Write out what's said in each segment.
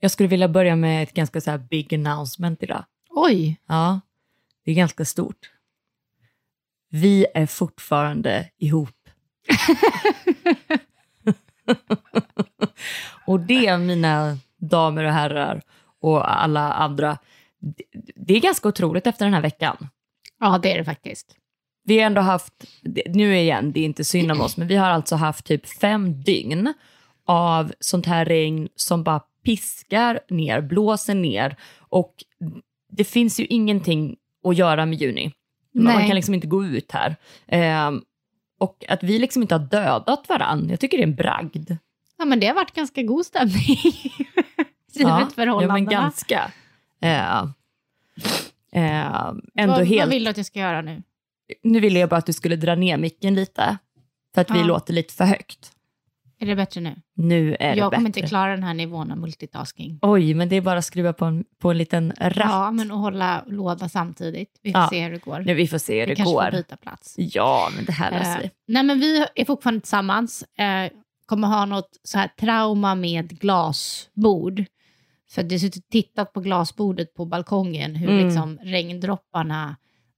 Jag skulle vilja börja med ett ganska så här big announcement idag. Oj, Ja, det är ganska stort. Vi är fortfarande ihop. och det, mina damer och herrar och alla andra, det, det är ganska otroligt efter den här veckan. ja det är det faktiskt. Vi har ändå haft, nu igen, det är inte synd om oss, men vi har alltså haft typ fem dygn av sånt här regn som bara piskar ner, blåser ner och det finns ju ingenting att göra med juni. Man Nej. kan liksom inte gå ut här. Ehm, och att vi liksom inte har dödat varann, jag tycker det är en bragd. Ja, men det har varit ganska god stämning. Givet förhållandena. Ja, men ganska. Eh, eh, ändå vad, helt... vad vill du att jag ska göra nu? Nu ville jag bara att du skulle dra ner micken lite, för att vi Ja. låter lite för högt. Är det bättre nu? Nu är det jag kommer bättre. inte klara den här nivån av multitasking. Oj, men det är bara att skruva på en, på en liten ratt. Ja, men att hålla låda samtidigt. Vi får Ja. se hur det går. Nu, vi får se hur Vi det kanske får går. byta plats. Ja, men det här löser Eh, vi. nej, men vi är fortfarande tillsammans. Eh, kommer ha något så här trauma med glasbord. För det har suttit och tittat på glasbordet på balkongen, hur Mm. liksom regndropparna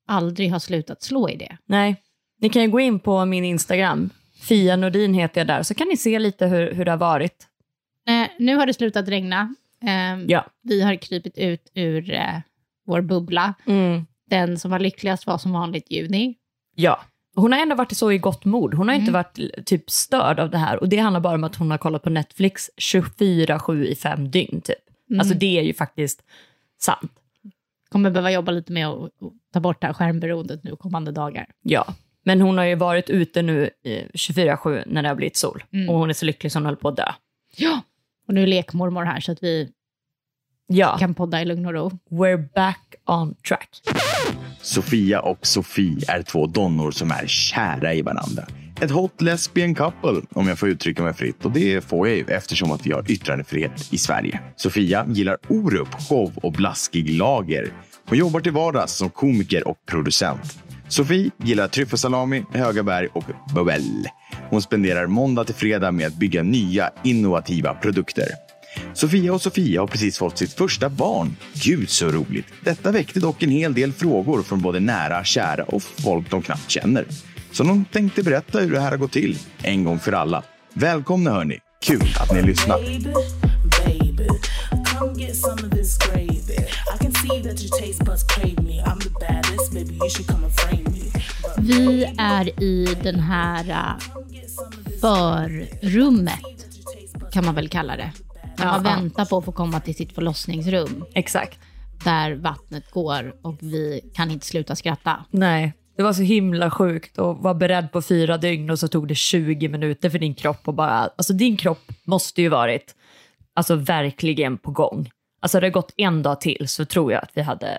aldrig har slutat slå i det. Nej, ni kan ju gå in på min Instagram. Fia Nordin heter jag där, så kan ni se lite hur, hur det har varit. Eh, nu har det slutat regna. Eh, Ja. Vi har krypit ut ur eh, vår bubbla. Mm. Den som var lyckligast var som vanligt juni. Ja. Hon har ändå varit så i gott mod. Hon har inte Mm. varit l- typ störd av det här. Och det handlar bara om att hon har kollat på Netflix 24-7 i fem dygn typ. Mm. Alltså det är ju faktiskt sant. Kommer behöva jobba lite med att ta bort det här skärmberoendet nu kommande dagar. Ja. Men hon har ju varit ute nu eh, 24-7 när det har blivit sol. Mm. Och hon är så lycklig som hon höll på att dö. Ja. Och nu är lekmormor här så att vi Ja, kan podda i lugn och ro. we're back on track. Sofia och Sofie är två donnor som är kära i varandra. Ett hot lesbian couple, om jag får uttrycka mig fritt. Och det får jag ju eftersom att vi har yttrandefrihet i Sverige. Sofia gillar Orup, show och blaskig lager. Hon jobbar till vardags som komiker och producent. Sofie gillar tryffelsalami, höga berg och bubbel. Hon spenderar måndag till fredag med att bygga nya innovativa produkter. Sofia och Sofia har precis fått sitt första barn. Gud så roligt. Detta väckte dock en hel del frågor från både nära, kära och folk de knappt känner. Så de tänkte berätta hur det här har gått till, en gång för alla. Välkomna hörni! Kul att ni lyssnar! Baby, baby, vi är i den här uh, förrummet, kan man väl kalla det. När man Ja, väntar på att få komma till sitt förlossningsrum, Exakt. där vattnet går och vi kan inte sluta skratta. Nej, det var så himla sjukt att vara beredd på fyra dygn och så tog det 20 minuter för din kropp och bara, alltså din kropp måste ju varit, alltså verkligen på gång. Alltså hade det gått en dag till så tror jag att vi hade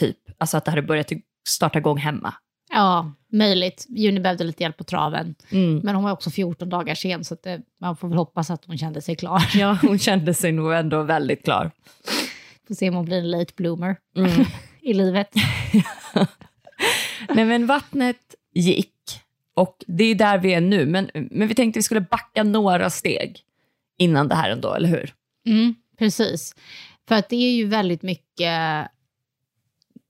typ, alltså att det hade börjat starta igång hemma. Ja, möjligt. Juni behövde lite hjälp på traven. Mm. Men hon var också 14 dagar sen, så det, man får väl hoppas att hon kände sig klar. Ja, hon kände sig nog ändå väldigt klar. Får se om hon blir en late bloomer Mm. i livet. Nej men vattnet gick och det är där vi är nu. Men, men vi tänkte vi skulle backa några steg innan det här ändå, eller hur? Mm, precis. För att det är ju väldigt mycket eh,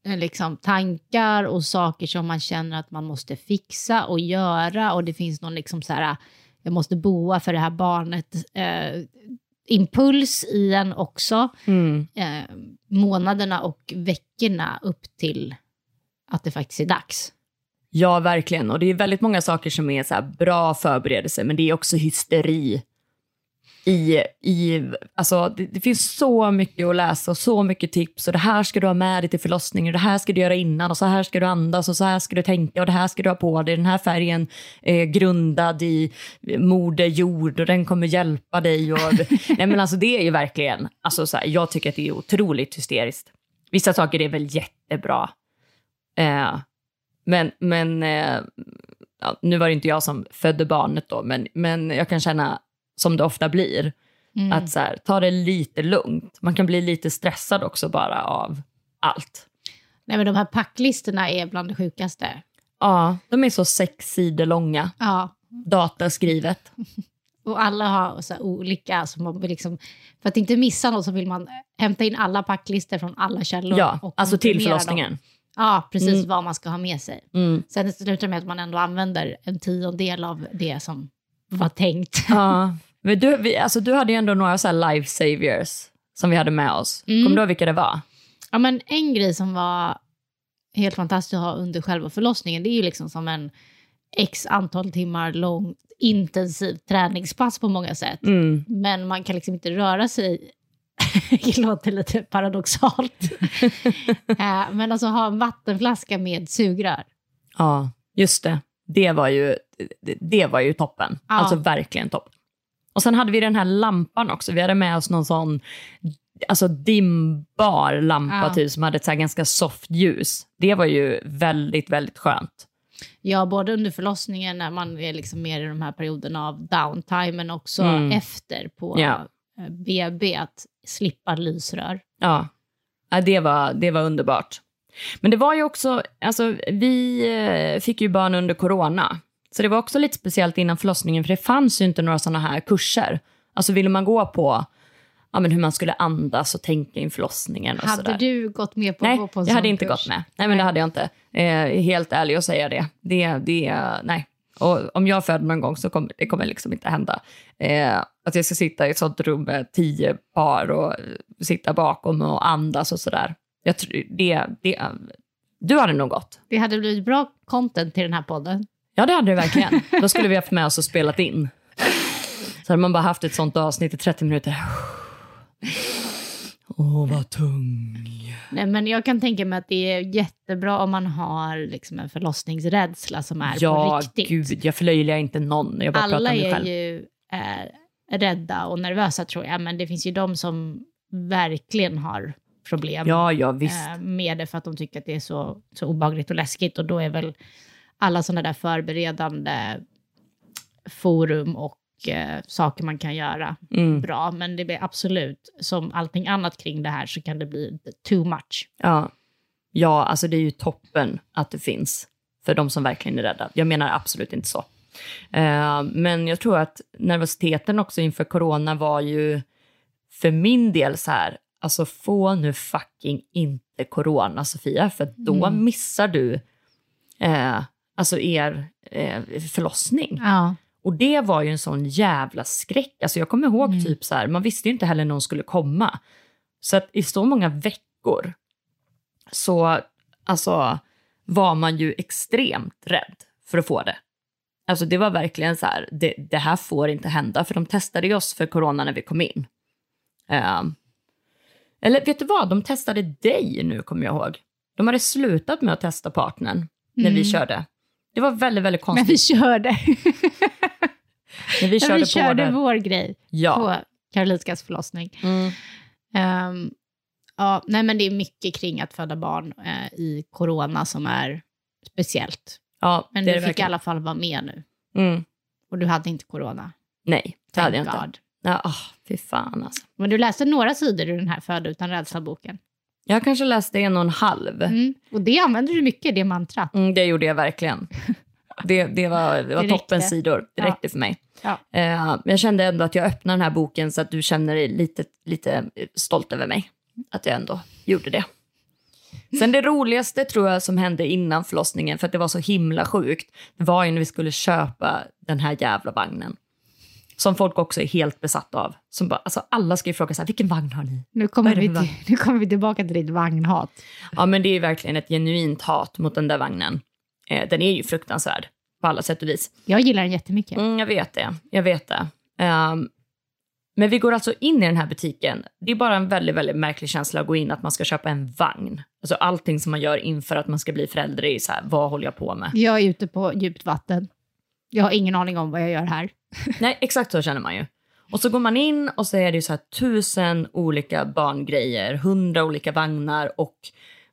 liksom, tankar och saker som man känner att man måste fixa och göra. Och det finns någon liksom så här, jag måste boa för det här barnet. Eh, impuls i en också. Eh, månaderna och veckorna upp till att det faktiskt är dags. Ja, verkligen. Och det är väldigt många saker som är så bra förberedelser, men det är också hysteri. I, i, alltså, det, det finns så mycket att läsa och så mycket tips. Och det här ska du ha med dig till förlossningen, och det här ska du göra innan, och så här ska du andas, och så här ska du tänka, och det här ska du ha på dig. Den här färgen är grundad i moder jord, och den kommer hjälpa dig. Och, nej, men alltså, det är ju verkligen, alltså, så här, jag tycker att det är otroligt hysteriskt. Vissa saker är väl jättebra. Eh, men, men eh, ja, nu var det inte jag som födde barnet då, men, men jag kan känna, som det ofta blir, att så här, ta det lite lugnt. Man kan bli lite stressad också bara av allt. Nej, men de här packlistorna är bland det sjukaste. Ja, de är så sex sidor långa, Ja, dataskrivet. Och alla har så olika, så man vill liksom, för att inte missa något så vill man hämta in alla packlistor från alla källor. Ja, och alltså till komprimera dem. förlossningen. Ja, precis Mm. vad man ska ha med sig. Mm. Sen slutar det med att man ändå använder en tiondel av det som var tänkt. Ja. Men du, vi, alltså, du hade ju ändå några så här life saviors som vi hade med oss. Mm. Kommer du ihåg vilka det var? Ja, men en grej som var helt fantastiskt att ha under själva förlossningen, det är ju liksom som en x antal timmar lång intensiv träningspass på många sätt. Mm. Men man kan liksom inte röra sig. det låter lite paradoxalt. Eh, Men alltså ha en vattenflaska med sugrör. Ja, just det. Det var ju, det, det var ju toppen. Ja. Alltså verkligen toppen. Och sen hade vi den här lampan också. Vi hade med oss någon sån alltså dimbar lampa Ja. typ, som hade ett så ganska soft ljus. Det var ju väldigt, väldigt skönt. Ja, både under förlossningen när man är liksom mer i de här perioderna av downtime, men också Mm. efter på Ja. eh, BB, att slippa lysrör. Ja, ja det, var, det var underbart. Men det var ju också, alltså vi eh, fick ju barn under corona. Så det var också lite speciellt innan förlossningen, för det fanns ju inte några sådana här kurser. Alltså ville man gå på ja, men hur man skulle andas och tänka inför förlossningen och Hade sådär. du gått med på Nej, att gå på en jag hade inte kurs? gått med. Nej, men det hade jag inte. Eh, helt ärlig att säga det. Det, det, nej. Och om jag föder någon gång så kommer det kommer liksom inte hända. Eh, att jag ska sitta i ett sånt rum med tio par och eh, sitta bakom och andas och sådär. Jag tror, det, det, du hade nog gått. Det hade blivit bra content till den här podden. Ja, det hade det verkligen. Då skulle vi haft med oss och spelat in. Så hade man bara haft ett sånt avsnitt i 30 minuter. Åh, vad tung. Nej, men jag kan tänka mig att det är jättebra om man har liksom en förlossningsrädsla som är på Ja, riktigt. gud, jag förlöjligar inte någon. Jag bara pratar Alla om mig är själv. ju eh, rädda och nervösa tror jag, men det finns ju de som verkligen har problem Ja, ja, visst. eh, med det för att de tycker att det är så, så obehagligt och läskigt. Och då är väl alla sådana där förberedande forum och eh, saker man kan göra Mm. bra. Men det blir absolut, som allting annat kring det här, så kan det bli too much. Ja. ja, alltså det är ju toppen att det finns för de som verkligen är rädda. Jag menar absolut inte så. Eh, men jag tror att nervositeten också inför corona var ju för min del så här, alltså få nu fucking inte corona Sofia, för då Mm. missar du eh, alltså er eh, förlossning. Ja. Och det var ju en sån jävla skräck. Alltså jag kommer ihåg Mm. typ så här, man visste ju inte heller när hon skulle komma. Så att i så många veckor så alltså, var man ju extremt rädd för att få det. Alltså det var verkligen så här, det, det här får inte hända, för de testade ju oss för corona när vi kom in. Ehm, eller vet du vad, de testade dig nu kommer jag ihåg. De hade slutat med att testa partnern när vi Mm. körde. Det var väldigt, väldigt Men konstigt. vi körde, när vi men körde, vi körde det. vår grej Ja. på Karolinskas förlossning. Mm. Ehm, ja, nej, men det är mycket kring att föda barn eh, i corona som är speciellt. Ja, Men du fick i verkligen. alla fall vara med nu. Mm. Och du hade inte corona. Nej, det hade jag Thank inte. God. Ja, oh, fy fan alltså. Men du läste några sidor ur den här Föda utan rädsla-boken. Jag kanske läste en och en halv. Mm. Och det använder du mycket, det mantrat. Mm, det gjorde jag verkligen. Det, det var, det var Det toppen sidor. Det Ja. räckte för mig. Ja. Men jag kände ändå att jag öppnade den här boken så att du känner dig lite, lite stolt över mig. Att jag ändå gjorde det. Sen det roligaste tror jag som hände innan förlossningen, för att det var så himla sjukt, det var ju när vi skulle köpa den här jävla vagnen. Som folk också är helt besatta av. Som bara, alltså alla ska ju fråga så här, vilken vagn har ni? Nu kommer, vi till, nu kommer vi tillbaka till ditt vagnhat. Ja, men det är verkligen ett genuint hat mot den där vagnen. Eh, den är ju fruktansvärd på alla sätt och vis. Jag gillar den jättemycket. Mm, jag vet det. Jag vet det. Ehm, men vi går alltså in i den här butiken. Det är bara en väldigt, väldigt märklig känsla att gå in att man ska köpa en vagn. Alltså allting som man gör inför att man ska bli förälder är så här, vad håller jag på med? Jag är ute på djupt vatten. Jag har ingen aning om vad jag gör här. Nej, exakt så känner man ju. Och så går man in och så är det ju så här tusen olika barngrejer, hundra olika vagnar och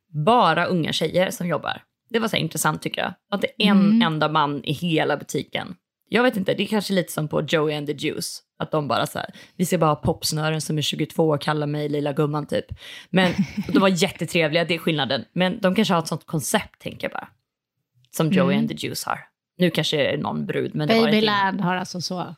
bara unga tjejer som jobbar. Det var så intressant tycker jag. Att det är en Mm. enda man i hela butiken. Jag vet inte, det är kanske lite som på Joey and the Juice. Att de bara så här, vi ser bara popsnören som är 22 och kallar mig lilla gumman typ. Men de var jättetrevliga, det är skillnaden. Men de kanske har ett sånt koncept tänker jag bara. Som Joey Mm. and the Juice har. Nu kanske det är någon brud, men det var inte. Babyland har alltså så.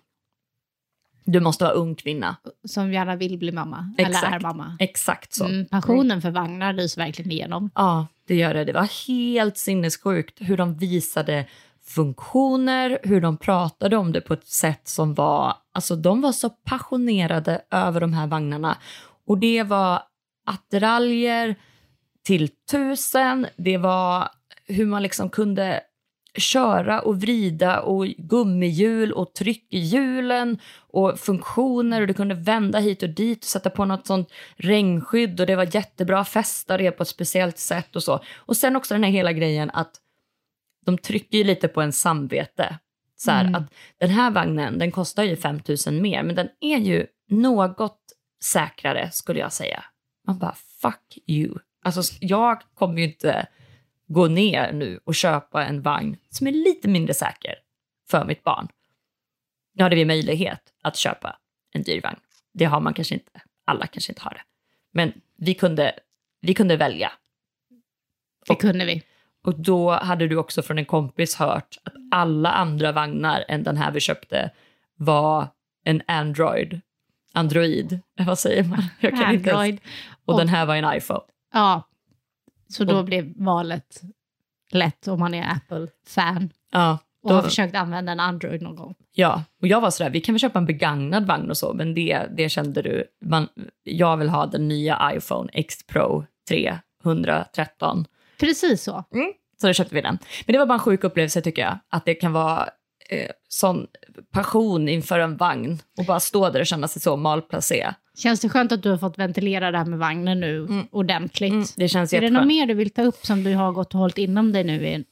Du måste vara ung kvinna. Som gärna vill bli mamma, Exakt. eller är mamma. Exakt så. Mm, passionen för vagnar lyser verkligen igenom. Ja, det gör det. Det var helt sinnessjukt hur de visade funktioner, hur de pratade om det på ett sätt som var... Alltså de var så passionerade över de här vagnarna. Och det var attiraljer till tusen, det var hur man liksom kunde köra och vrida och gummihjul och tryck i hjulen och funktioner och du kunde vända hit och dit och sätta på något sånt regnskydd och det var jättebra fästa det på ett speciellt sätt och så. Och sen också den här hela grejen att de trycker ju lite på en samvete. Så här, att den här vagnen, den kostar ju 5 000 mer, men den är ju något säkrare skulle jag säga. Man bara, fuck you. Alltså jag kommer ju inte gå ner nu och köpa en vagn som är lite mindre säker för mitt barn. Nu hade vi möjlighet att köpa en dyr vagn. Det har man kanske inte, alla kanske inte har det. Men vi kunde, vi kunde välja. Det kunde vi. Och då hade du också från en kompis hört att alla andra vagnar än den här vi köpte var en Android. Android, vad säger man? Jag kan inte ens- Android. Och den här var en iPhone. Ja, så då Och- blev valet lätt om man är Apple-fan Ja, och då, har försökt använda en Android någon gång. ja, och jag var sådär, vi kan väl köpa en begagnad vagn och så, men det, det kände du, man, jag vill ha den nya iPhone X Pro 313. Precis så. Så då köpte vi den. Men det var bara en sjuk upplevelse tycker jag, att det kan vara eh, sån passion inför en vagn och bara stå där och känna sig så malplacé. Känns det skönt att du har fått ventilera det här med vagnen nu ordentligt? Mm, det känns är det något mer du vill ta upp som du har gått och hållit inom dig nu i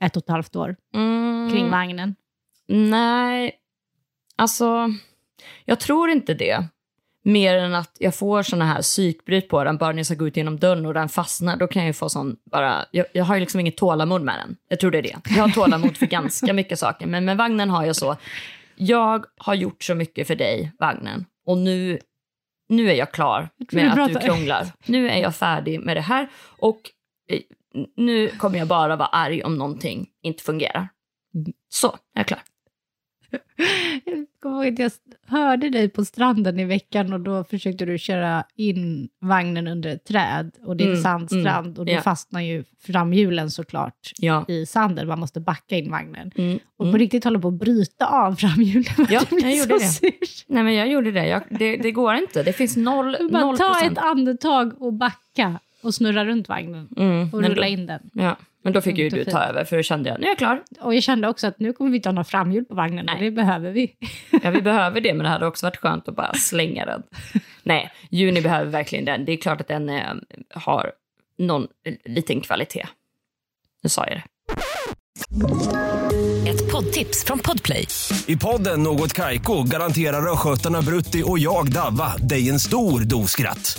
ett och ett halvt år Mm. kring vagnen? Nej, alltså jag tror inte det. Mer än att jag får såna här psykbryt på den bara när jag ska gå ut genom dörren och den fastnar. Då kan jag ju få sån bara, jag, jag har ju liksom inget tålamod med den. Jag tror det är det. Jag har tålamod för ganska mycket saker. Men med vagnen har jag så, jag har gjort så mycket för dig, vagnen. Och nu, nu är jag klar med att du krånglar. Nu är jag färdig med det här. Och eh, nu kommer jag bara vara arg om någonting inte fungerar. Så, jag är klar. Jag kommer ihåg att jag hörde dig på stranden i veckan och då försökte du köra in vagnen under ett träd och det är Mm, sandstrand mm, och då ja. fastnar ju framhjulen såklart Ja. i sanden. Man måste backa in vagnen. Mm. Och på riktigt håller på att bryta av framhjulen. Ja, jag gjorde så det. sur. Nej, men jag gjorde det. Jag, det. Det går inte. Det finns noll, bara noll ta procent. ett andetag och backa och snurra runt vagnen Mm, och rulla då, in den. ja, men då fick ju Inte du ta över, för då kände jag, nu är jag klar. Och jag kände också att nu kommer vi inte ha några framhjul på vagnen och Nej. det behöver vi. Ja, vi behöver det, men det hade också varit skönt att bara slänga den. Nej, Juni behöver verkligen den. Det är klart att den eh, har någon eh, liten kvalitet. Nu sa jag det. Ett poddtips från Podplay. I podden Något Kaiko garanterar östgötarna Brutti och jag, Davva, dig en stor dos skratt.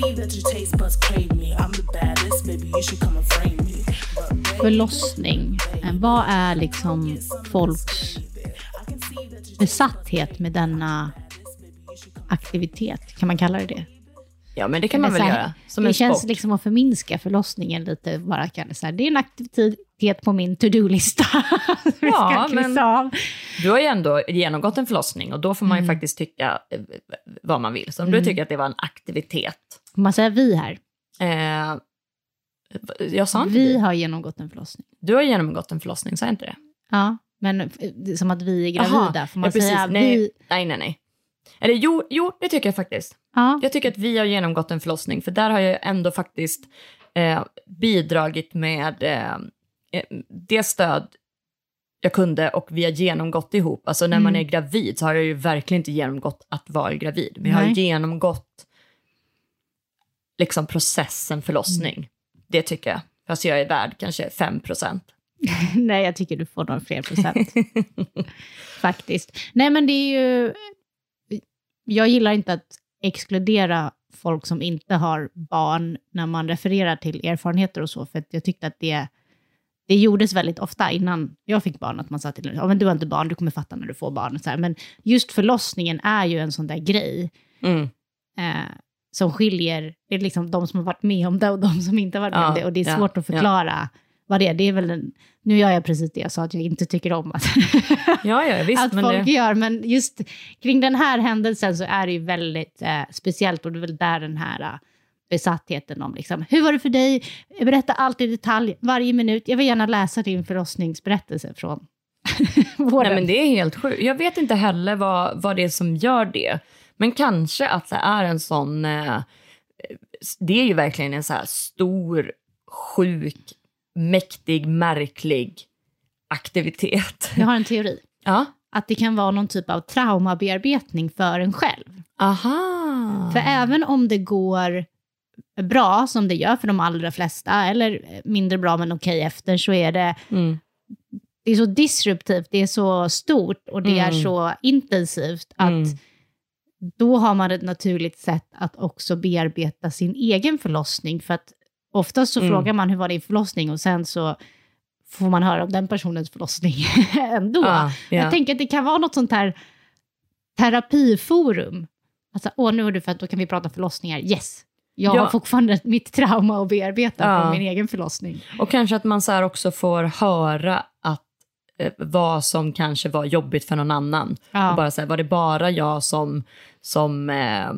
See that your taste buds crave me. I'm the baddest, baby, you should come and frame me. Förlossning, vad är liksom folks besatthet med denna aktivitet? Kan man kalla det det? Ja, men det kan man väl här, göra. Som det en känns sport. liksom att förminska förlossningen lite. Bara kan det, så här, det är en aktivitet på min to-do-lista. Ja, men- av. Du har ju ändå genomgått en förlossning och då får man ju faktiskt tycka eh, vad man vill. Så om du tycker att det var en aktivitet. Får man säga vi här? Eh, jag sa inte Vi vi. har genomgått en förlossning. Du har genomgått en förlossning, sa jag inte det? Ja, men eh, det är som att vi är gravida. Jaha, Får man ja, säga nej, vi? nej, nej, nej. Eller jo, jo, det tycker jag faktiskt. Ja, Jag tycker att vi har genomgått en förlossning, för där har jag ändå faktiskt eh, bidragit med eh, eh, det stöd jag kunde och vi har genomgått ihop. Alltså när man är gravid så har jag ju verkligen inte genomgått att vara gravid, men jag har Nej. genomgått liksom processen förlossning. Det tycker jag. Fast jag är värd kanske 5 procent. nej, jag tycker du får några fler procent. Faktiskt. Nej, men det är ju... Jag gillar inte att exkludera folk som inte har barn när man refererar till erfarenheter och så, för jag tyckte att det, det gjordes väldigt ofta innan jag fick barn, att man sa till ja, men du har inte barn, du kommer fatta när du får barn. Så här. Men just förlossningen är ju en sån där grej Mm. eh, som skiljer det är liksom de som har varit med om det och de som inte har varit med Ja, om det. Och det är ja, svårt att förklara vad det är. Det är väl en, nu gör jag precis det jag sa att jag inte tycker om att, Ja, ja visst. att men folk det, gör. Men just kring den här händelsen så är det ju väldigt eh, speciellt och det är väl där den här eh, besattheten om liksom, hur var det för dig? Berätta allt i detalj, varje minut. Jag vill gärna läsa din förlossningsberättelse från våren. nej, men det är helt sjukt. Jag vet inte heller vad, vad det är som gör det. Men kanske att det är en sån... Eh, det är ju verkligen en så här stor, sjuk, mäktig, märklig aktivitet. Jag har en teori. Ja. Att det kan vara någon typ av traumabearbetning för en själv. Aha. För även om det går bra, som det gör för de allra flesta, eller mindre bra men okej efter, så är det, Mm. det är så disruptivt, det är så stort och det är Mm. så intensivt att Mm. Då har man ett naturligt sätt att också bearbeta sin egen förlossning. För att oftast så Mm. frågar man hur var din förlossning och sen så får man höra om den personens förlossning ändå. Ah, ja. Jag tänker att det kan vara något sånt här terapiforum. Alltså, åh nu har du fött, då kan vi prata förlossningar. Yes! Jag Ja. har fortfarande mitt trauma att bearbeta Ja. från min egen förlossning. Och kanske att man så här också får höra att vad som kanske var jobbigt för någon annan. Ja. Och bara så här, var det bara jag som, som eh,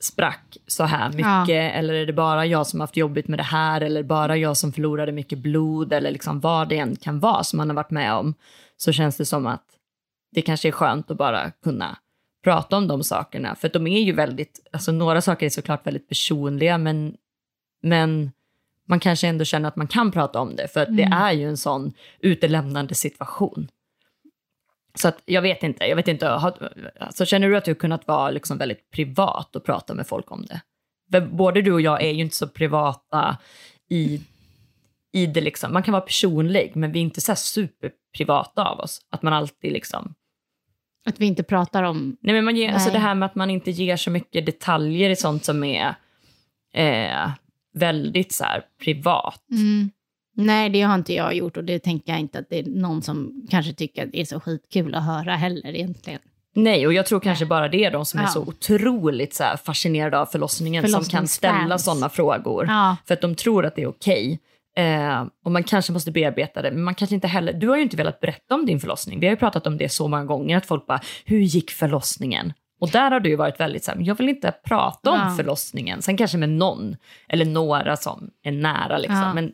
sprack så här mycket? Eller är det bara jag som haft jobbigt med det här? Eller bara jag som förlorade mycket blod? Eller liksom vad det än kan vara som man har varit med om. Så känns det som att det kanske är skönt att bara kunna prata om de sakerna. För de är ju väldigt, alltså några saker är såklart väldigt personliga, men, men man kanske ändå känner att man kan prata om det, för att det är ju en sån utelämnande situation. Så att jag vet inte, jag vet inte, har, alltså känner du att du har kunnat vara liksom väldigt privat och prata med folk om det? För både du och jag är ju inte så privata i, i det liksom, man kan vara personlig, men vi är inte så superprivata av oss. Att man alltid liksom, Att vi inte pratar om... nej men man ger, alltså Nej. det här med att man inte ger så mycket detaljer i sånt som är eh, väldigt så här privat. Mm. Nej, det har inte jag gjort och det tänker jag inte att det är någon som kanske tycker att det är så skitkul att höra heller egentligen. Nej, och jag tror kanske bara det är de som är Ja. så otroligt så här, fascinerade av förlossningen som kan ställa sådana frågor. Ja. För att de tror att det är okej. Eh, och man kanske måste bearbeta det, men man kanske inte heller... Du har ju inte velat berätta om din förlossning. Vi har ju pratat om det så många gånger, att folk bara, hur gick förlossningen? Och där har du varit väldigt så här, jag vill inte prata om Ja. förlossningen. Sen kanske med någon, eller några som är nära liksom. Ja. Men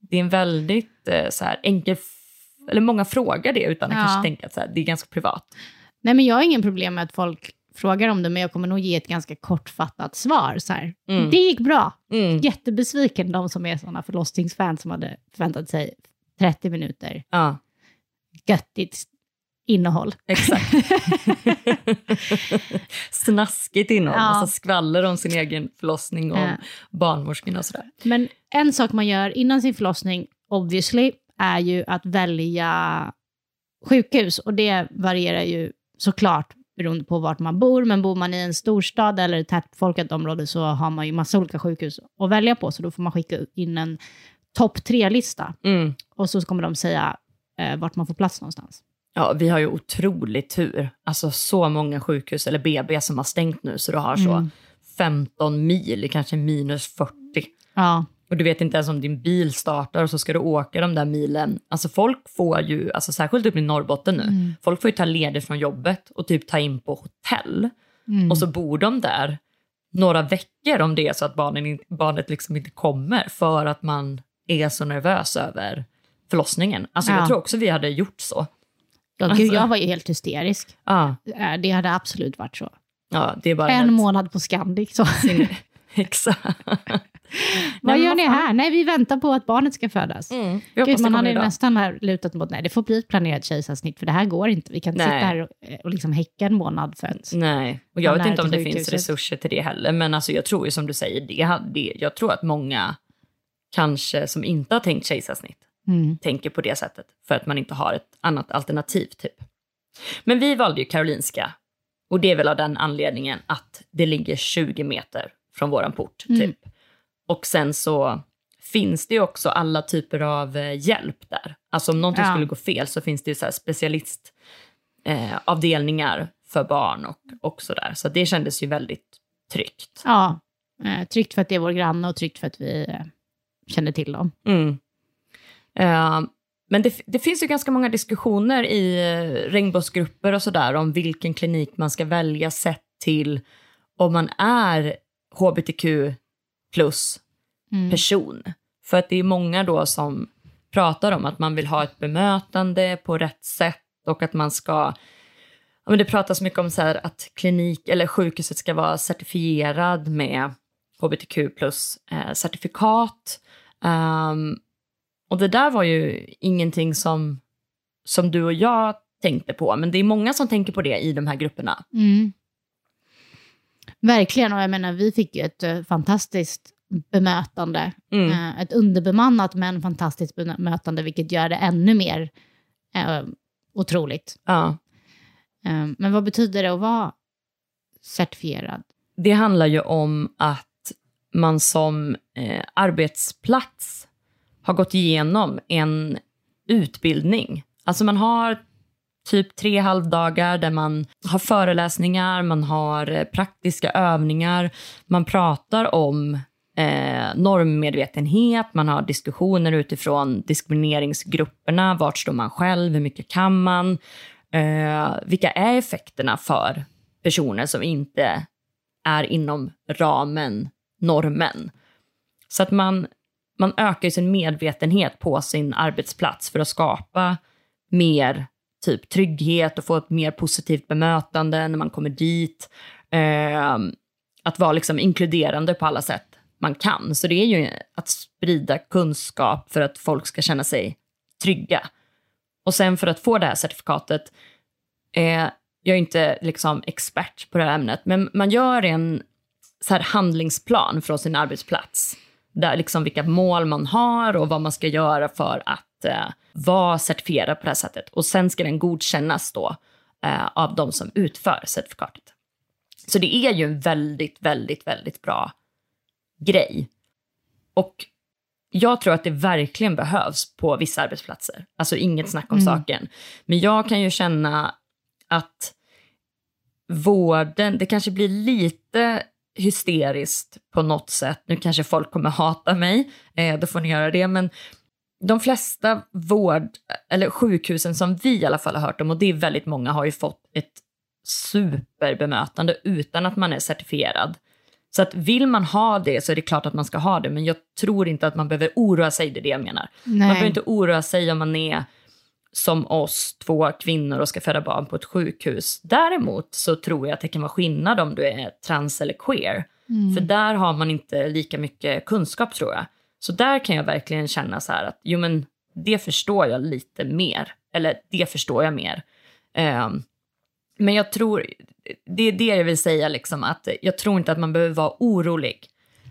det är en väldigt eh, så här, enkel... Eller många frågar det utan att Ja. kanske tänka att så här, det är ganska privat. Nej, men jag har ingen problem med att folk frågar om det, men jag kommer nog ge ett ganska kortfattat svar. Så. Mm. Det gick bra. Mm. Jättebesviken, de som är sådana förlossningsfans som hade förväntat sig 30 minuter Ja. göttigt innehåll. Exakt. Snaskigt innehåll, Ja. massa skvaller om sin egen förlossning och Ja. barnmorskorna och sådär. Men en sak man gör innan sin förlossning, obviously, är ju att välja sjukhus. Och det varierar ju såklart beroende på vart man bor. Men bor man i en storstad eller ett tätbefolkat område så har man ju massa olika sjukhus att välja på. Så då får man skicka in en topp tre-lista. Mm. Och så kommer de säga eh, vart man får plats någonstans. Ja, vi har ju otroligt tur. Alltså så många sjukhus, eller BB, som har stängt nu, så du har så Mm. 15 mil, kanske minus 40. Ja, Och du vet inte ens om din bil startar och så ska du åka de där milen. Alltså folk får ju, alltså särskilt uppe i Norrbotten nu, Mm. folk får ju ta ledigt från jobbet och typ ta in på hotell. Mm. Och så bor de där några veckor om det är så att barnen, barnet liksom inte kommer för att man är så nervös över förlossningen. Alltså Ja. jag tror också vi hade gjort så. Ja Alltså. gud, jag var ju helt hysterisk. Ja, Eh, Det hade absolut varit så. ja det är bara En helt- månad på Scandic. Så. Exakt. Vad gör ni här? Nej, vi väntar på att barnet ska födas. Mm, Gud, man hade idag. nästan här lutat mot, nej det får bli ett planerat kejsarsnitt för det här går inte. Vi kan inte Nej. sitta här och, eh, och liksom häcka en månad för att... Nej, och jag vet inte om det finns sjukhuset. resurser till det heller. Men alltså jag tror ju som du säger, det, det, jag tror att många kanske som inte har tänkt kejsarsnitt Mm. tänker på det sättet. För att man inte har ett annat alternativ typ. Men vi valde ju Karolinska Och det är väl av den anledningen att det ligger 20 meter från våran port, typ. Mm. Och sen så finns det ju också alla typer av eh, hjälp där. Alltså om någonting Ja. skulle gå fel så finns det ju så specialistavdelningar eh, för barn och, och sådär. Så det kändes ju väldigt tryggt. Ja, eh, tryggt för att det är vår granne och tryggt för att vi eh, känner till dem. Mm. Eh, men det, det finns ju ganska många diskussioner i eh, regnbågsgrupper och sådär om vilken klinik man ska välja sett till om man är hbtq plus Mm. person. För att det är många då som pratar om att man vill ha ett bemötande på rätt sätt och att man ska... Ja, men det pratas mycket om så att klinik eller sjukhuset ska vara certifierad med hbtq plus eh, certifikat. Ehm, och det där var ju ingenting som, som du och jag tänkte på, men det är många som tänker på det i de här grupperna. Mm. Verkligen, och jag menar vi fick ju ett eh, fantastiskt bemötande. Mm. Eh, ett underbemannat men fantastiskt bemötande, vilket gör det ännu mer eh, otroligt. Ja. Eh, men vad betyder det att vara certifierad? Det handlar ju om att man som eh, arbetsplats har gått igenom en utbildning. Alltså man har typ tre halvdagar där man har föreläsningar, man har eh, praktiska övningar, man pratar om eh, normmedvetenhet, man har diskussioner utifrån diskrimineringsgrupperna, vart står man själv, hur mycket kan man, eh, vilka är effekterna för personer som inte är inom ramen, normen. Så att man, man ökar ju sin medvetenhet på sin arbetsplats för att skapa mer typ trygghet och få ett mer positivt bemötande när man kommer dit. Eh, att vara liksom inkluderande på alla sätt man kan. Så det är ju att sprida kunskap för att folk ska känna sig trygga. Och sen för att få det här certifikatet, eh, jag är inte liksom expert på det här ämnet, men man gör en så här handlingsplan från sin arbetsplats. Där liksom vilka mål man har och vad man ska göra för att eh, vara certifierad på det här sättet. Och sen ska den godkännas då eh, av de som utför certifikatet. Så det är ju en väldigt, väldigt, väldigt bra grej. Och jag tror att det verkligen behövs på vissa arbetsplatser. Alltså inget snack om saken. Men jag kan ju känna att vården, det kanske blir lite hysteriskt på något sätt. Nu kanske folk kommer hata mig, eh, då får ni göra det. Men de flesta vård, eller sjukhusen som vi i alla fall har hört om, och det är väldigt många, har ju fått ett superbemötande utan att man är certifierad. Så att vill man ha det så är det klart att man ska ha det, men jag tror inte att man behöver oroa sig, det är det jag menar. Man behöver inte oroa sig om man är som oss, två kvinnor och ska föda barn på ett sjukhus. Däremot så tror jag att det kan vara skillnad om du är trans eller queer. För där har man inte lika mycket kunskap tror jag. Så där kan jag verkligen känna så här att jo men det förstår jag lite mer. Eller det förstår jag mer. Ehm, men jag tror, det är det jag vill säga liksom att jag tror inte att man behöver vara orolig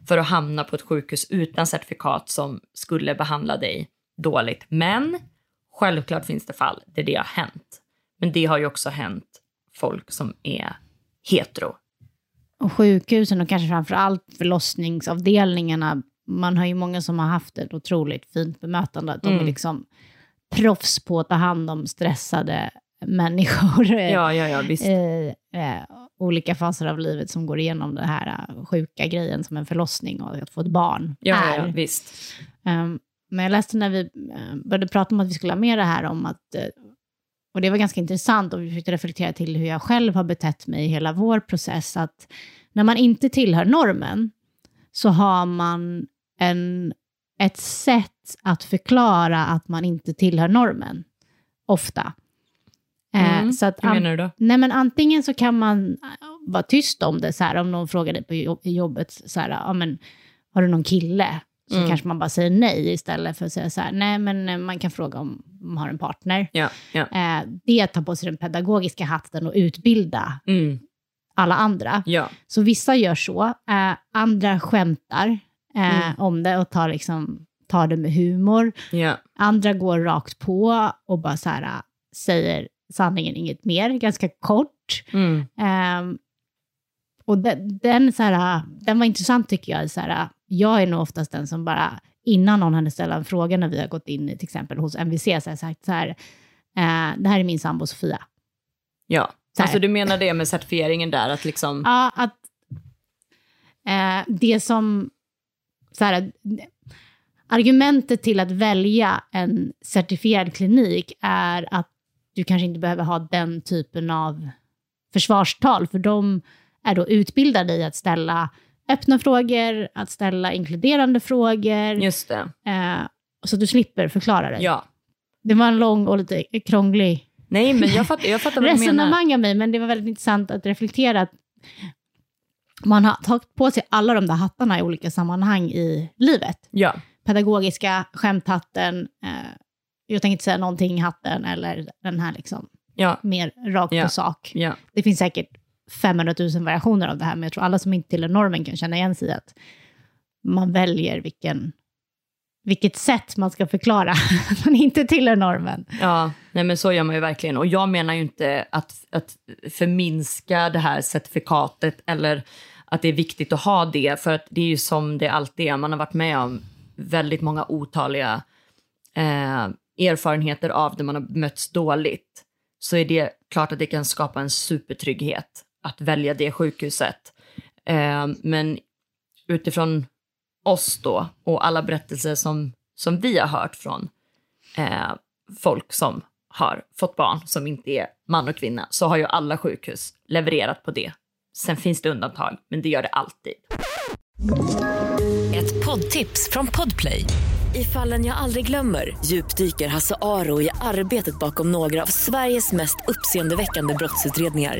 för att hamna på ett sjukhus utan certifikat som skulle behandla dig dåligt. Men självklart finns det fall där det har hänt. Men det har ju också hänt folk som är hetero. Och sjukhusen och kanske framför allt förlossningsavdelningarna, man har ju många som har haft ett otroligt fint bemötande. De är Mm. liksom proffs på att ta hand om stressade människor. Ja, ja, ja, visst. i eh, olika faser av livet som går igenom den här eh, sjuka grejen som en förlossning och att få ett barn Ja, är. ja, visst. Ehm, men jag läste när vi eh, började prata om att vi skulle ha med det här om att, eh, och det var ganska intressant och vi försökte reflektera till hur jag själv har betett mig i hela vår process, att när man inte tillhör normen så har man en, ett sätt att förklara att man inte tillhör normen, ofta. Eh, Mm, så att Hur menar du då? Nej, men antingen så kan man vara tyst om det, så här, om någon frågar dig på jobbet, så här, ja, men, har du någon kille? Så Mm. kanske man bara säger nej istället för att säga så här, nej men eh, man kan fråga om man har en partner. Ja, ja. Eh, det är att ta på sig den pedagogiska hatten och utbilda Mm, alla andra. ja. Så vissa gör så, eh, andra skämtar eh, Mm. om det och tar, liksom, tar det med humor. Andra går rakt på och bara så här, äh, säger sanningen, inget mer. Ganska kort. Mm. Ehm, och den, den, så här, den var intressant tycker jag. Så här, jag är nog oftast den som bara, innan någon hade ställt en fråga när vi har gått in till exempel hos MVC, så har jag sagt så här, eh, det här är min sambo Sofia. Ja, Så alltså du menar det med certifieringen där, att liksom... Ja, att eh, det som... Så här, argumentet till att välja en certifierad klinik är att du kanske inte behöver ha den typen av försvarstal, för de är då utbildade i att ställa öppna frågor, att ställa inkluderande frågor, Just det. eh, så att du slipper förklara dig. Ja. Det var en lång och lite krånglig Nej, men jag fattar, jag fattar vad du menar. resonemang av mig, men det var väldigt intressant att reflektera att man har tagit på sig alla de där hattarna i olika sammanhang i livet. Ja, Pedagogiska, skämthatten, eh, jag tänker inte säga någonting i hatten, eller den här liksom ja, mer rakt Ja. på sak. ja. Det finns säkert 500 000 variationer av det här, men jag tror alla som inte tillhör normen kan känna igen sig i att man väljer vilken, vilket sätt man ska förklara att man inte tillhör normen. Ja, nej men så gör man ju verkligen. Och jag menar ju inte att, att förminska det här certifikatet eller att det är viktigt att ha det, för att det är ju som det alltid är. Man har varit med om väldigt många otaliga eh, erfarenheter av det man har mötts dåligt. Så är det klart att det kan skapa en supertrygghet att välja det sjukhuset. Eh, men utifrån oss då och alla berättelser som, som vi har hört från eh, folk som har fått barn som inte är man och kvinna, så har ju alla sjukhus levererat på det. Sen finns det undantag, men det gör det alltid. Ett poddtips från Podplay. I fallen jag aldrig glömmer djupdyker Hasse Aro i arbetet bakom några av Sveriges mest uppseendeväckande brottsutredningar.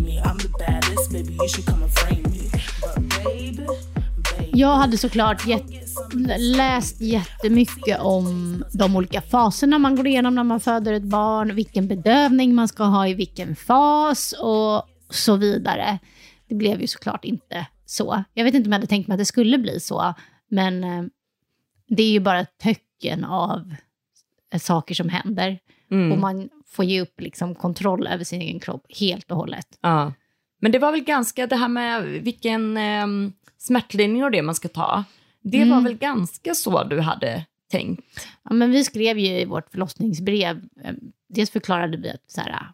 Jag hade såklart gett- läst jättemycket om de olika faserna man går igenom när man föder ett barn, vilken bedövning man ska ha i vilken fas och så vidare. Det blev ju såklart inte så. Jag vet inte om jag hade tänkt mig att det skulle bli så, men eh, det är ju bara ett töcken av saker som händer. Mm. Och man får ge upp liksom kontroll över sin egen kropp helt och hållet. Ja. Men det var väl ganska, det här med vilken eh, smärtlindring och det man ska ta, det var väl ganska så du hade tänkt? Ja, men vi skrev ju i vårt förlossningsbrev, eh, dels förklarade vi att så här,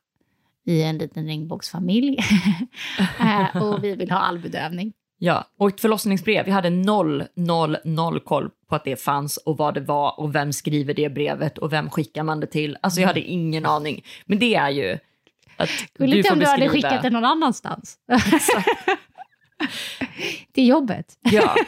vi är en liten regnbågsfamilj Eh, och vi vill ha all bedövning. Ja, och ett förlossningsbrev, vi hade noll, noll, noll koll på att det fanns och vad det var och vem skriver det brevet och vem skickar man det till. Alltså jag hade ingen aning. Men det är ju att Gulligt om du hade skickat det någon annanstans. Till jobbet. Ja,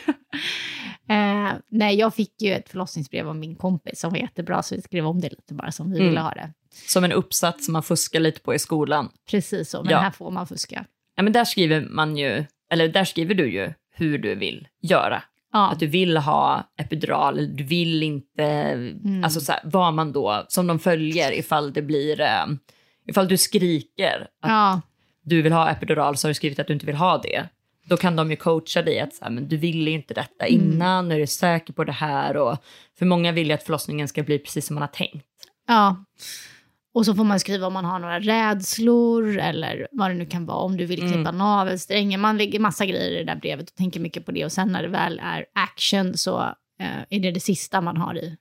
Eh, nej, jag fick ju ett förlossningsbrev av min kompis som var jättebra, så vi skrev om det lite bara som vi Mm. ville ha det. som en uppsats som man fuskar lite på i skolan. Precis så, men Ja. här får man fuska. Ja, men där skriver man ju, eller där skriver du ju hur du vill göra. Ja, Att du vill ha epidural, du vill inte, Mm. alltså så här, vad man då, som de följer ifall det blir, eh, ifall du skriker att ja. du vill ha epidural så har du skrivit att du inte vill ha det. Då kan de ju coacha dig att så här, men du ville inte detta Mm. innan, är du säker på det här? Och, för många vill ju att förlossningen ska bli precis som man har tänkt. Ja. Och så får man skriva om man har några rädslor eller vad det nu kan vara. Om du vill klippa navelsträngen. Man lägger massa grejer i det där brevet och tänker mycket på det. Och sen när det väl är action så eh, är det det sista man har i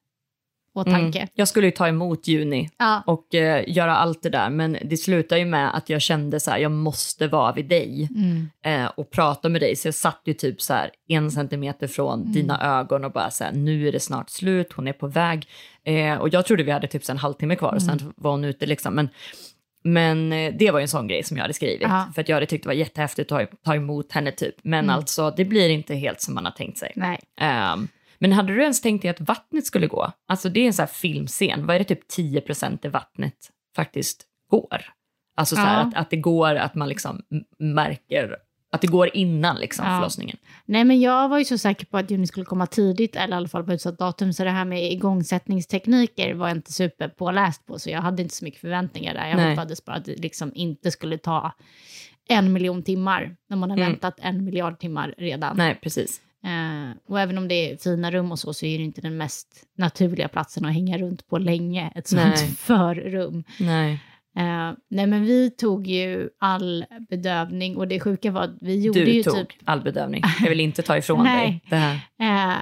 åtanke. Mm. Jag skulle ju ta emot Juni Ja. och eh, göra allt det där, men det slutar ju med att jag kände så här, jag måste vara vid dig Mm. eh, och prata med dig. Så jag satt ju typ så här en centimeter från Mm. dina ögon och bara så här, nu är det snart slut, hon är på väg. Eh, och jag trodde vi hade typ en halvtimme kvar och Mm. sen var hon ute liksom. Men, men eh, det var ju en sån grej som jag hade skrivit, Ja. för att jag hade tyckt det var jättehäftigt att ta, ta emot henne typ. Men alltså, det blir inte helt som man har tänkt sig. Nej. Ehm, men hade du ens tänkt dig att vattnet skulle gå? Alltså det är en sån här filmscen, vad är det typ 10% i vattnet faktiskt går? Alltså så här Ja. att, att det går, att man liksom märker Att det går innan liksom, Ja. förlossningen. Nej, men jag var ju så säker på att Juni skulle komma tidigt, eller i alla fall på utsatt datum, så det här med igångsättningstekniker var jag inte superpåläst på, så jag hade inte så mycket förväntningar där. Jag Nej. hoppades bara att det liksom inte skulle ta en miljon timmar, när man har Mm. väntat en miljard timmar redan. Nej, precis. Eh, och även om det är fina rum och så, så är det inte den mest naturliga platsen att hänga runt på länge, ett sånt Nej. förrum. Nej. Eh, nej, men vi tog ju all bedövning och det sjuka var att vi gjorde Du ju tog typ all bedövning. Jag vill inte ta ifrån Nej. dig det här. Eh,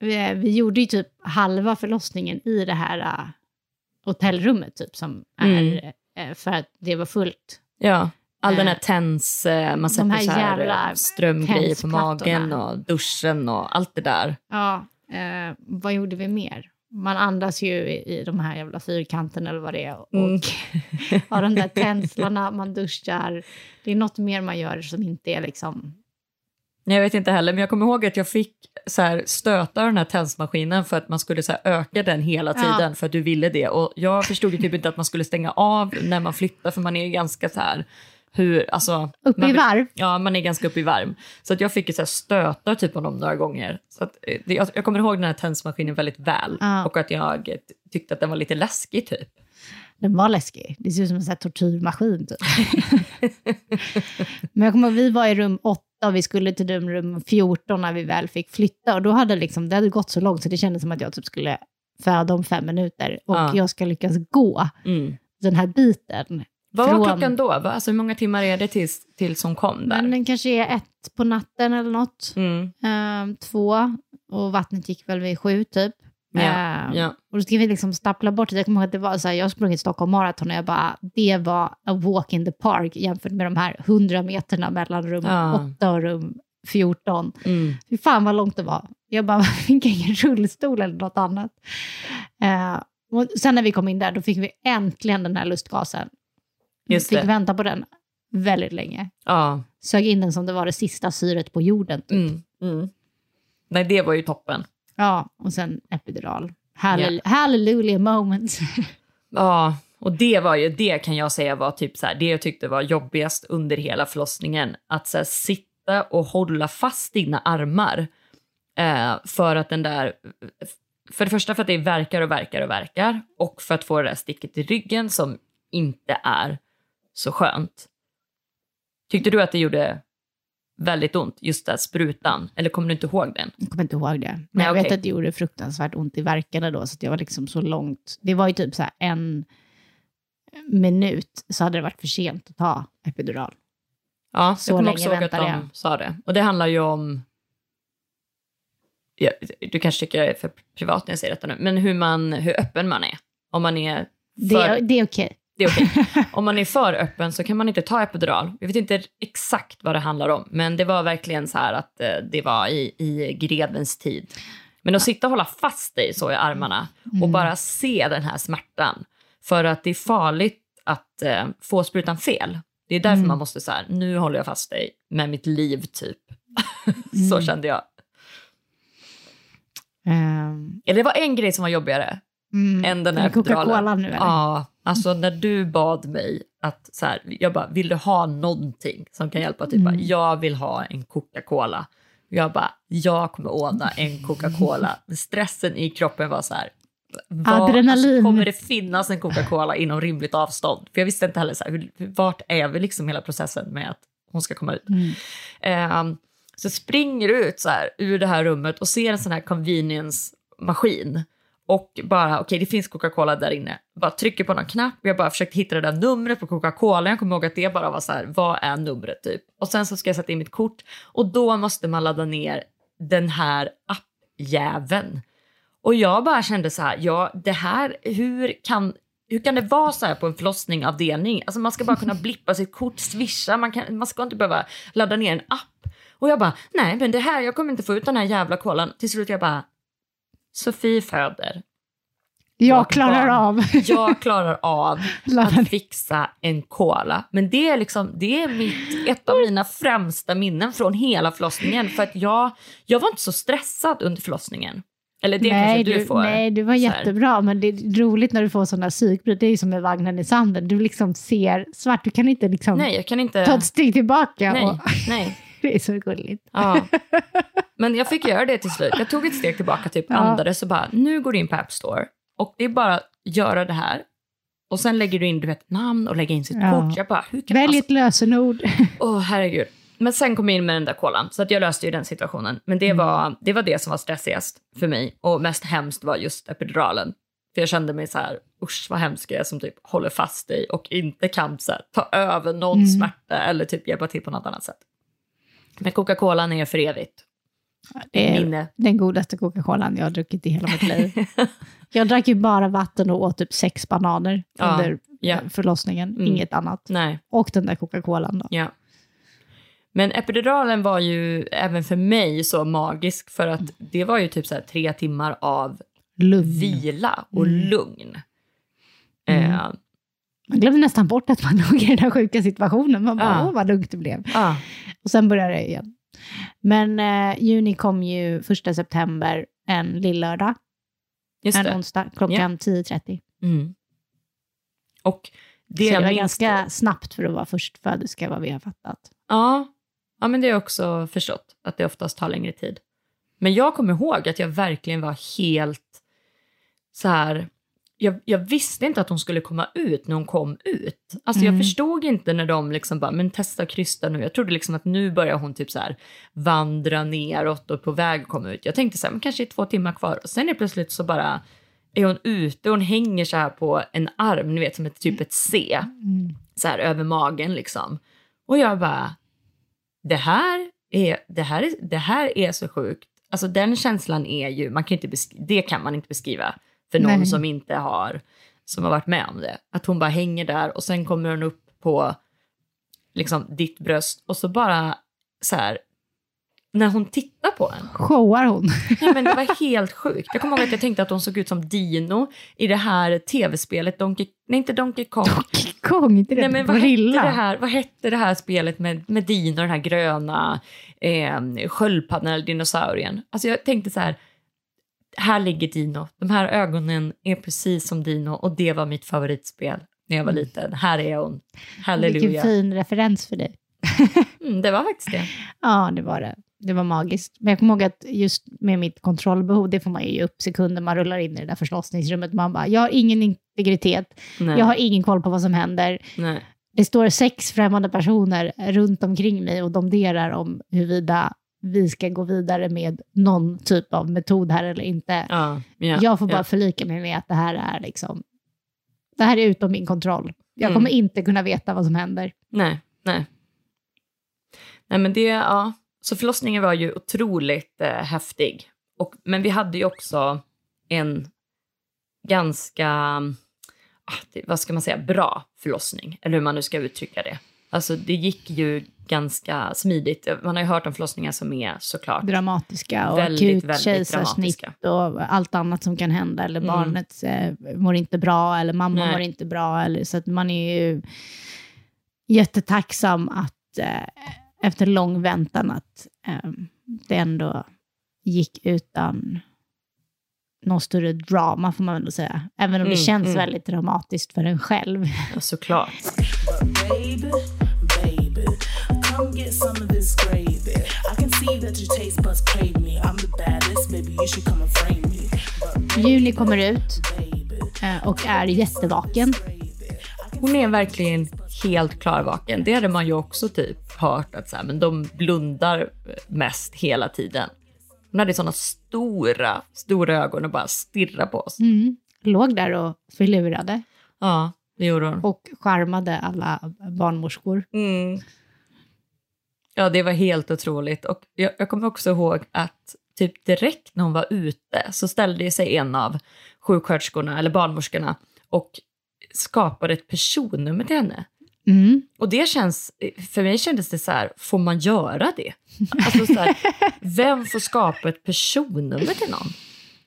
vi, vi gjorde ju typ halva förlossningen i det här eh, hotellrummet typ som Mm. är eh, för att det var fullt. Ja, all den här Eh, tens, eh, man sätter här så här eh, strömgrejer på magen och duschen och allt det där. Ja, eh, vad gjorde vi mer? Man andas ju i, i de här jävla fyrkanterna eller vad det är. Och Mm. har de där tändslorna, man duschar. Det är något mer man gör som inte är liksom... Nej, jag vet inte heller, men jag kommer ihåg att jag fick så här, stöta den här tensmaskinen för att man skulle så här, öka den hela Ja. tiden för att du ville det. Och jag förstod ju typ inte att man skulle stänga av när man flyttar för man är ju ganska så här, hur, alltså... Uppe man, i varv. Ja, man är ganska uppe i varv. Så att jag fick så här stötar typ dem några gånger. Så att, eh, det, jag, jag kommer ihåg den här tensmaskinen väldigt väl. Ja. Och att jag eh, tyckte att den var lite läskig typ. Den var läskig. Det ser ut som en sån här tortyrmaskin. Typ. Men jag kommer ihåg, vi var i rum 8 och vi skulle till rum- rum 14 när vi väl fick flytta. Och då hade liksom, det hade gått så långt så det kändes som att jag typ skulle föda om fem minuter. Och Ja. jag ska lyckas gå Mm. den här biten. Vad var Från- klockan då? Alltså hur många timmar är det tills, tills hon kom där? Men den kanske är ett på natten eller något. Mm. Ehm, två. Och vattnet gick väl vid sju typ. Ja, Ehm, ja. Och då ska vi liksom stappla bort det. Jag kommer ihåg att det var så här, jag har sprungit Stockholm Marathon och jag bara, det var a walk in the park jämfört med de här 100 meterna mellan rum Ja. 8 och rum 14. Mm. Fy fan vad långt det var. Jag bara, vi fick ingen rullstol eller något annat. Eh, och sen när vi kom in där, då fick vi äntligen den här lustgasen. Just fick det. vänta på den väldigt länge. Ja. Sög in den som det var det sista syret på jorden. Typ. Mm. Mm. Nej, det var ju toppen. Ja, och sen epidural. Hallel- Hallelujah moment. Ja, och det var ju, det kan jag säga var typ så här, det jag tyckte var jobbigast under hela förlossningen. Att så här, sitta och hålla fast dina armar. Eh, för att den där, för det första för att det verkar och verkar och verkar. Och för att få det där sticket i ryggen som inte är så skönt. Tyckte du att det gjorde väldigt ont, just där sprutan? Eller kommer du inte ihåg den? Jag kommer inte ihåg det. Men Nej, jag vet att det gjorde fruktansvärt ont i verkarna då, så att jag var liksom så långt. Det var ju typ så en minut så hade det varit för sent att ta epidural. Ja, Så jag kommer också ihåg att de jag. sa det. Och det handlar ju om... Ja, du kanske tycker jag är för privat när jag säger detta nu, men hur, man, hur öppen man är. Om man är Det, för, är- det är okej. Det är okej. Om man är för öppen så kan man inte ta epidural. Jag vet inte exakt vad det handlar om, men det var verkligen så här att eh, det var i, i grevens tid. Men att sitta och hålla fast dig så i armarna Mm. och bara se den här smärtan. För att det är farligt att eh, få sprutan fel. Det är därför Mm. man måste så här, nu håller jag fast dig med mitt liv typ. så Mm. kände jag. Ehm, Eller det var en grej som var jobbigare mm. än den Är här epiduralen. nu eller? Ja, alltså när du bad mig att så här, jag bara, vill du ha någonting som kan hjälpa? Typ, bara, Mm. jag vill ha en Coca-Cola. Jag bara, jag kommer ordna en Coca-Cola. Stressen i kroppen var så här, vad- Adrenalin. Alltså, kommer det finnas en Coca-Cola inom rimligt avstånd? För jag visste inte heller så här, hur, vart är vi liksom hela processen med att hon ska komma ut. Mm. Ehm, så springer du ut så här, ur det här rummet och ser en sån här convenience-maskin. Och bara, okej det finns Coca-Cola där inne. Bara trycker på någon knapp, jag bara försökt hitta det där numret på Coca-Cola. Jag kommer ihåg att det bara var så här, vad är numret typ? Och sen så ska jag sätta in mitt kort och då måste man ladda ner den här appjäveln. Och jag bara kände så här, ja det här, hur kan, hur kan det vara så här på en förlossningavdelning? Alltså man ska bara kunna blippa sitt kort, swisha, man, kan, man ska inte behöva ladda ner en app. Och jag bara, nej men det här, jag kommer inte få ut den här jävla kolan. Till slut jag bara, Sofie föder. Jag klarar barn. av. Jag klarar av att fixa en cola. Men det är, liksom, det är mitt, ett av mina främsta minnen från hela förlossningen. För att jag, jag var inte så stressad under förlossningen. Eller det nej, kanske du, får. Nej, du var jättebra, men det är roligt när du får sådana psykbryt. Det är ju som med vagnen i sanden. Du liksom ser svart, du kan inte liksom Nej, kan inte... ta ett steg tillbaka. Nej, Och, nej. det är så gulligt. Ja. Men jag fick göra det till slut. Jag tog ett steg tillbaka, typ Ja. andades och bara, nu går du in på App Store. Och det är bara att göra det här. Och sen lägger du in du vet, namn och lägger in sitt Ja. kort. Jag bara, hur kan Välj alltså, ett lösenord. Åh, herregud. Men sen kom jag in med den där kolan, så att jag löste ju den situationen. Men Mm. det var, det var det som var stressigast för mig. Och mest hemskt var just epiduralen. För jag kände mig så här, usch vad hemsk jag är som typ håller fast dig och inte kan så här, ta över någon Mm. smärta eller typ hjälpa till på något annat sätt. Men Coca-Colan är för evigt. Det är Minne. den godaste Coca-Colan jag har druckit i hela mitt liv. jag drack ju bara vatten och åt typ sex bananer Ja, under ja. förlossningen. Mm. Inget annat. Nej. Och den där Coca-Colan då. Ja. Men epiduralen var ju även för mig så magisk för att det var ju typ så tre timmar av Lugn. vila och Mm. lugn. Mm. Eh, Man glömde nästan bort att man låg i den här sjuka situationen. Man bara, Ja. åh vad lugnt det blev. ah, Och sen började det igen. Men eh, juni kom ju första september en lillördag, just en det. onsdag, klockan 10.30. Mm. Och det, så det var ganska snabbt för att vara förstföderska, vad vi har fattat. Ja. ja, men det har jag också förstått, att det oftast tar längre tid. Men jag kommer ihåg att jag verkligen var helt så här... Jag, jag visste inte att hon skulle komma ut när hon kom ut. Alltså Mm. jag förstod inte när de liksom bara, men testa krysta nu. Jag trodde liksom att nu börjar hon typ så här vandra neråt och på väg att komma ut. Jag tänkte så här, men kanske är två timmar kvar. Och sen är plötsligt så bara är hon ute och hon hänger så här på en arm, ni vet som ett typ ett C Mm. så här över magen liksom. Och jag bara, det här är, det här är, det här är så sjukt. Alltså den känslan är ju, man kan inte besk- det kan man inte beskriva för någon Nej. som inte har, som har varit med om det. Att hon bara hänger där och sen kommer hon upp på liksom ditt bröst och så bara så här, när hon tittar på en. Showar hon? Nej, men det var helt sjukt. Jag kommer ihåg att jag tänkte att hon såg ut som Dino i det här tv-spelet, Donkey, nej inte Donkey Kong. Donkey Kong, inte det? Nej, men vad hette, det här, vad hette det här spelet med, med Dino, den här gröna eh, sköldpaddan eller dinosaurien? Alltså jag tänkte så här, här ligger Dino. De här ögonen är precis som Dino och det var mitt favoritspel när jag var liten. Här är hon. Vilken Halleluja. fin referens för dig. Mm, det var faktiskt det. Ja, det var det. Det var magiskt. Men jag kommer ihåg att just med mitt kontrollbehov, det får man ju ge upp sekunder man rullar in i det där förlossningsrummet. Man bara, jag har ingen integritet, Nej. jag har ingen koll på vad som händer. Nej. Det står sex främmande personer runt omkring mig och domderar om huruvida vi ska gå vidare med någon typ av metod här eller inte. Ja, ja, jag får bara ja. förlika mig med att det här är liksom, det här är utom min kontroll. Jag Mm. kommer inte kunna veta vad som händer. Nej, nej. Nej men det, ja. Så förlossningen var ju otroligt eh, häftig. Och, men vi hade ju också en ganska, ah, vad ska man säga, bra förlossning. Eller hur man nu ska uttrycka det. Alltså det gick ju ganska smidigt. Man har ju hört om förlossningar som är såklart dramatiska och Väldigt, akut väldigt kejsarsnitt dramatiska. och allt annat som kan hända. Eller Mm. barnet eh, mår inte bra eller mamma Nej. mår inte bra. Eller, så att man är ju jättetacksam att eh, efter lång väntan att eh, det ändå gick utan någon större drama får man ändå säga. Även om det Mm, känns mm. väldigt dramatiskt för en själv. Ja, såklart. Come get some of this gravy. I can see that your taste buds crave me. I'm the baddest, baby, you should come and frame me. Juni kommer ut eh, och är jättevaken. Hon är verkligen helt klarvaken. Det hade man ju också typ hört att så här, men de blundar mest hela tiden. Hon hade sådana stora, stora ögon och bara stirrade på oss. Mm. Låg där och förlurade Ja, det gjorde hon. och charmade alla barnmorskor. Mm. Ja, det var helt otroligt. Och jag, jag kommer också ihåg att typ direkt när hon var ute så ställde sig en av sjuksköterskorna eller barnmorskorna och skapade ett personnummer till henne. Mm. Och det känns, för mig kändes det så här, får man göra det? Alltså så här, vem får skapa ett personnummer till någon?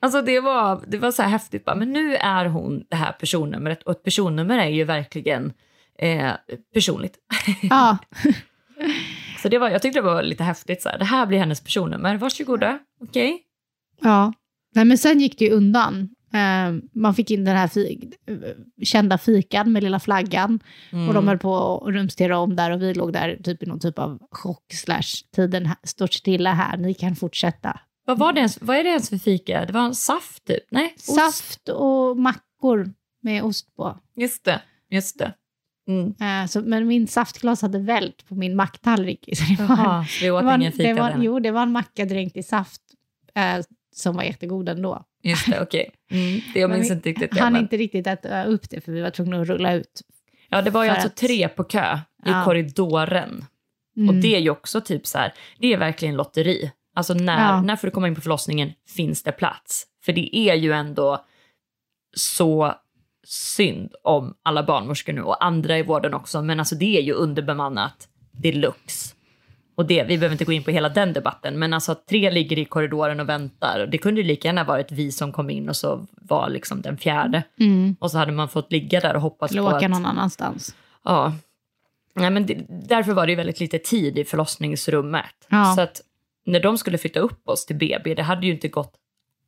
Alltså det var, det var så här häftigt, bara, men nu är hon det här personnumret och ett personnummer är ju verkligen eh, personligt. Ja, Så det var, jag tyckte det var lite häftigt, så här, det här blir hennes personnummer, varsågoda, okej? ja. Nej, men sen gick det ju undan. Eh, man fick in den här fi kända fikan med lilla flaggan. Mm. Och de höll på att rumstera om där och vi låg där typ i någon typ av chock slash tiden står stilla här, ni kan fortsätta. Vad, var det ens, vad är det ens för fika? Det var en saft typ? Nej? ost. Saft och mackor med ost på. Just det. Just det. Mm. Eh, så, men min saftglas hade vält på min macktallrik. Så det var, Jaha, så vi åt det var, ingen fika det var. Jo, det var en macka dränkt i saft eh, som var jättegod ändå. Just det, okej. Mm. Det jag minns inte riktigt det. Han men- inte riktigt äta upp det för vi var tvungna att rulla ut. Ja, det var ju alltså att- tre på kö i Ja. korridoren. Mm. Och det är ju också typ så här, det är verkligen lotteri. Alltså när, Ja. när får du komma in på förlossningen, finns det plats? För det är ju ändå så synd om alla barnmorskor nu och andra i vården också, men alltså det är ju underbemannat deluxe. Och det, vi behöver inte gå in på hela den debatten, men alltså att tre ligger i korridoren och väntar, det kunde ju lika gärna varit vi som kom in och så var liksom den fjärde. Mm. Och så hade man fått ligga där och hoppas Eller på åka att... någon annanstans. Ja. Nej, men det, därför var det ju väldigt lite tid i förlossningsrummet. Ja. Så att när de skulle flytta upp oss till BB, det hade ju inte gått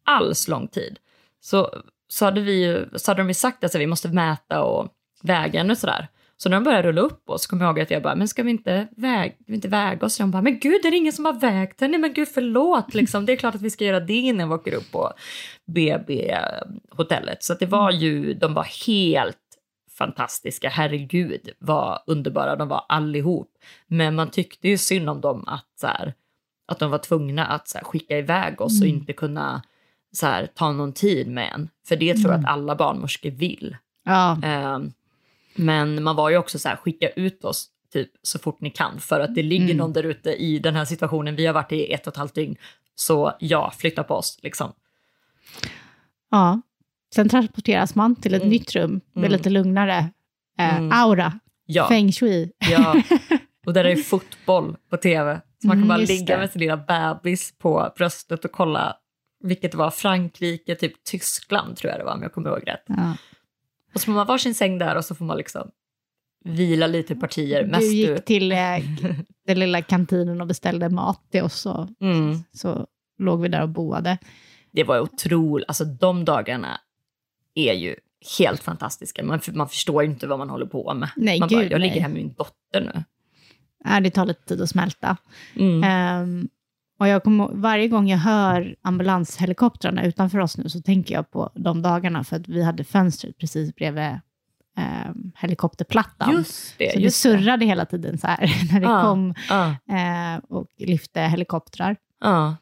alls lång tid. Så, så, hade, vi ju, så hade de ju sagt att vi måste mäta och väga och sådär. Så när de började rulla upp oss kom jag ihåg att jag bara, men ska vi inte, väg, vi inte väga oss? Och de bara, men gud, det är ingen som har vägt henne, men gud förlåt, liksom. det är klart att vi ska göra det innan vi åker upp på BB-hotellet. Så att det var ju, de var helt fantastiska, herregud vad underbara de var allihop. Men man tyckte ju synd om dem att, så här, att de var tvungna att så här, skicka iväg oss och Mm. inte kunna så här, ta någon tid med en. För det tror jag att alla barnmorskor vill. Ja. Ehm, men man var ju också så här, skicka ut oss typ så fort ni kan för att det ligger Mm. någon där ute i den här situationen. Vi har varit i ett och ett halvt dygn, så ja, flytta på oss liksom. ja. Sen transporteras man till ett Mm. nytt rum med Mm. lite lugnare eh, Mm. aura. Ja. Feng shui. Ja, och där är ju fotboll på tv. Så man kan Mm, bara ligga det. med sin lilla bebis på bröstet och kolla vilket var, Frankrike, typ Tyskland tror jag det var om jag kommer ihåg rätt. Ja. Och så får man varsin säng där och så får man liksom vila lite partier. Mest Du gick till eh, den lilla kantinen och beställde mat till oss och Mm. så låg vi där och boade. Det var otroligt, alltså de dagarna är ju helt fantastiska. Man, man förstår ju inte vad man håller på med. Nej, man bara, gud, jag nej. ligger här med min dotter nu. Äh, det tar lite tid att smälta. Mm. Ehm, och jag kommer, varje gång jag hör ambulanshelikoptrarna utanför oss nu så tänker jag på de dagarna för att vi hade fönstret precis bredvid um, helikopterplattan. Just det, så det just det. surrade hela tiden så här när det Ja, kom ja, eh, och lyfte helikoptrar. ja.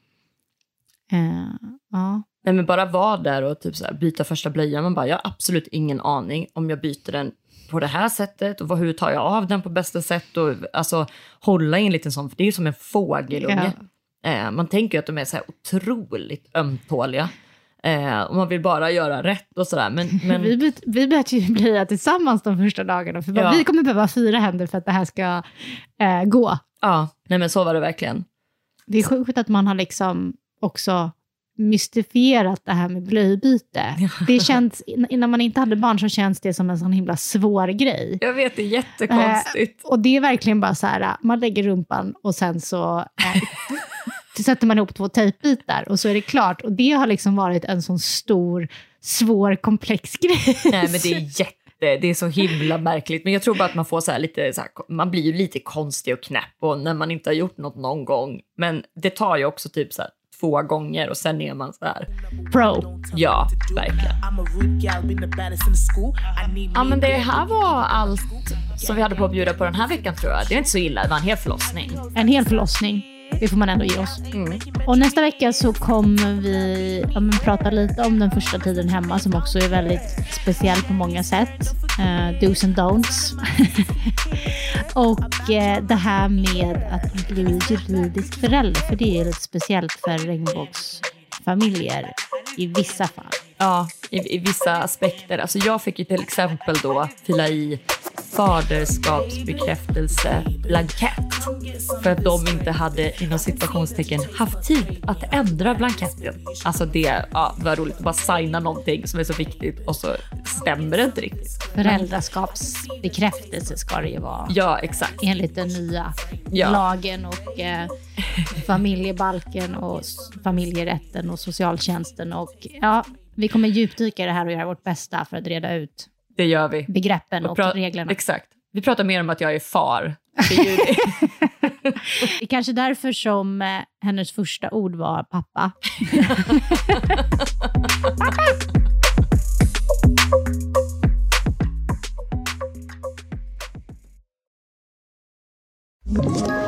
Eh, ja. Nej, men bara vara där och typ så här, byta första blöjan. Man bara, jag har absolut ingen aning om jag byter den på det här sättet och hur tar jag av den på bästa sätt och alltså hålla i en liten sån, för det är ju som en fågelunge. Eh, man tänker ju att de är så här otroligt ömtåliga eh, och man vill bara göra rätt och sådär. Men, men Vi, vi började ju bli tillsammans de första dagarna, för bara, Ja. vi kommer behöva fyra händer för att det här ska eh, gå. ja, nej men så var det verkligen. Det är sjukt att man har liksom också mystifierat det här med blöjbyte. Det känns, innan man inte hade barn så känns det som en sån himla svår grej. Jag vet, det är jättekonstigt. Och det är verkligen bara så här, man lägger rumpan och sen så eh, sätter man ihop två tejpbitar och så är det klart. Och det har liksom varit en sån stor, svår, komplex grej. Nej, men det är jätte, det är så himla märkligt. Men jag tror bara att man får så här lite, så här, man blir ju lite konstig och knäpp och när man inte har gjort något någon gång. Men det tar ju också typ så här två gånger och sen är man så här, Pro. ja, verkligen. Ja, me men det här var allt som vi hade på att bjuda på den här veckan tror jag. Det är inte så illa, det var en hel förlossning. En hel förlossning. Det får man ändå ge oss. Och nästa vecka så kommer vi ja, prata lite om den första tiden hemma som också är väldigt speciell på många sätt. Uh, do's and don'ts. och eh, det här med att bli juridisk förälder, för det är lite speciellt för regnbågsfamiljer i vissa fall. Ja, i, i vissa aspekter. Alltså jag fick ju till exempel då fylla i faderskapsbekräftelseblankett. För att de inte hade inom situationstecken haft tid att ändra blanketten. Alltså det ja, var roligt att bara signa någonting som är så viktigt och så stämmer det inte riktigt. Föräldraskapsbekräftelse ska det ju vara. Ja, exakt. Enligt den nya Ja. lagen och eh, familjebalken och familjerätten och socialtjänsten. Och, ja, vi kommer djupdyka i det här och göra vårt bästa för att reda ut Det gör vi. begreppen och, pra- reglerna. Exakt. Vi pratar mer om att jag är far. Det är det. Det är kanske därför som eh, hennes första ord var pappa. Ett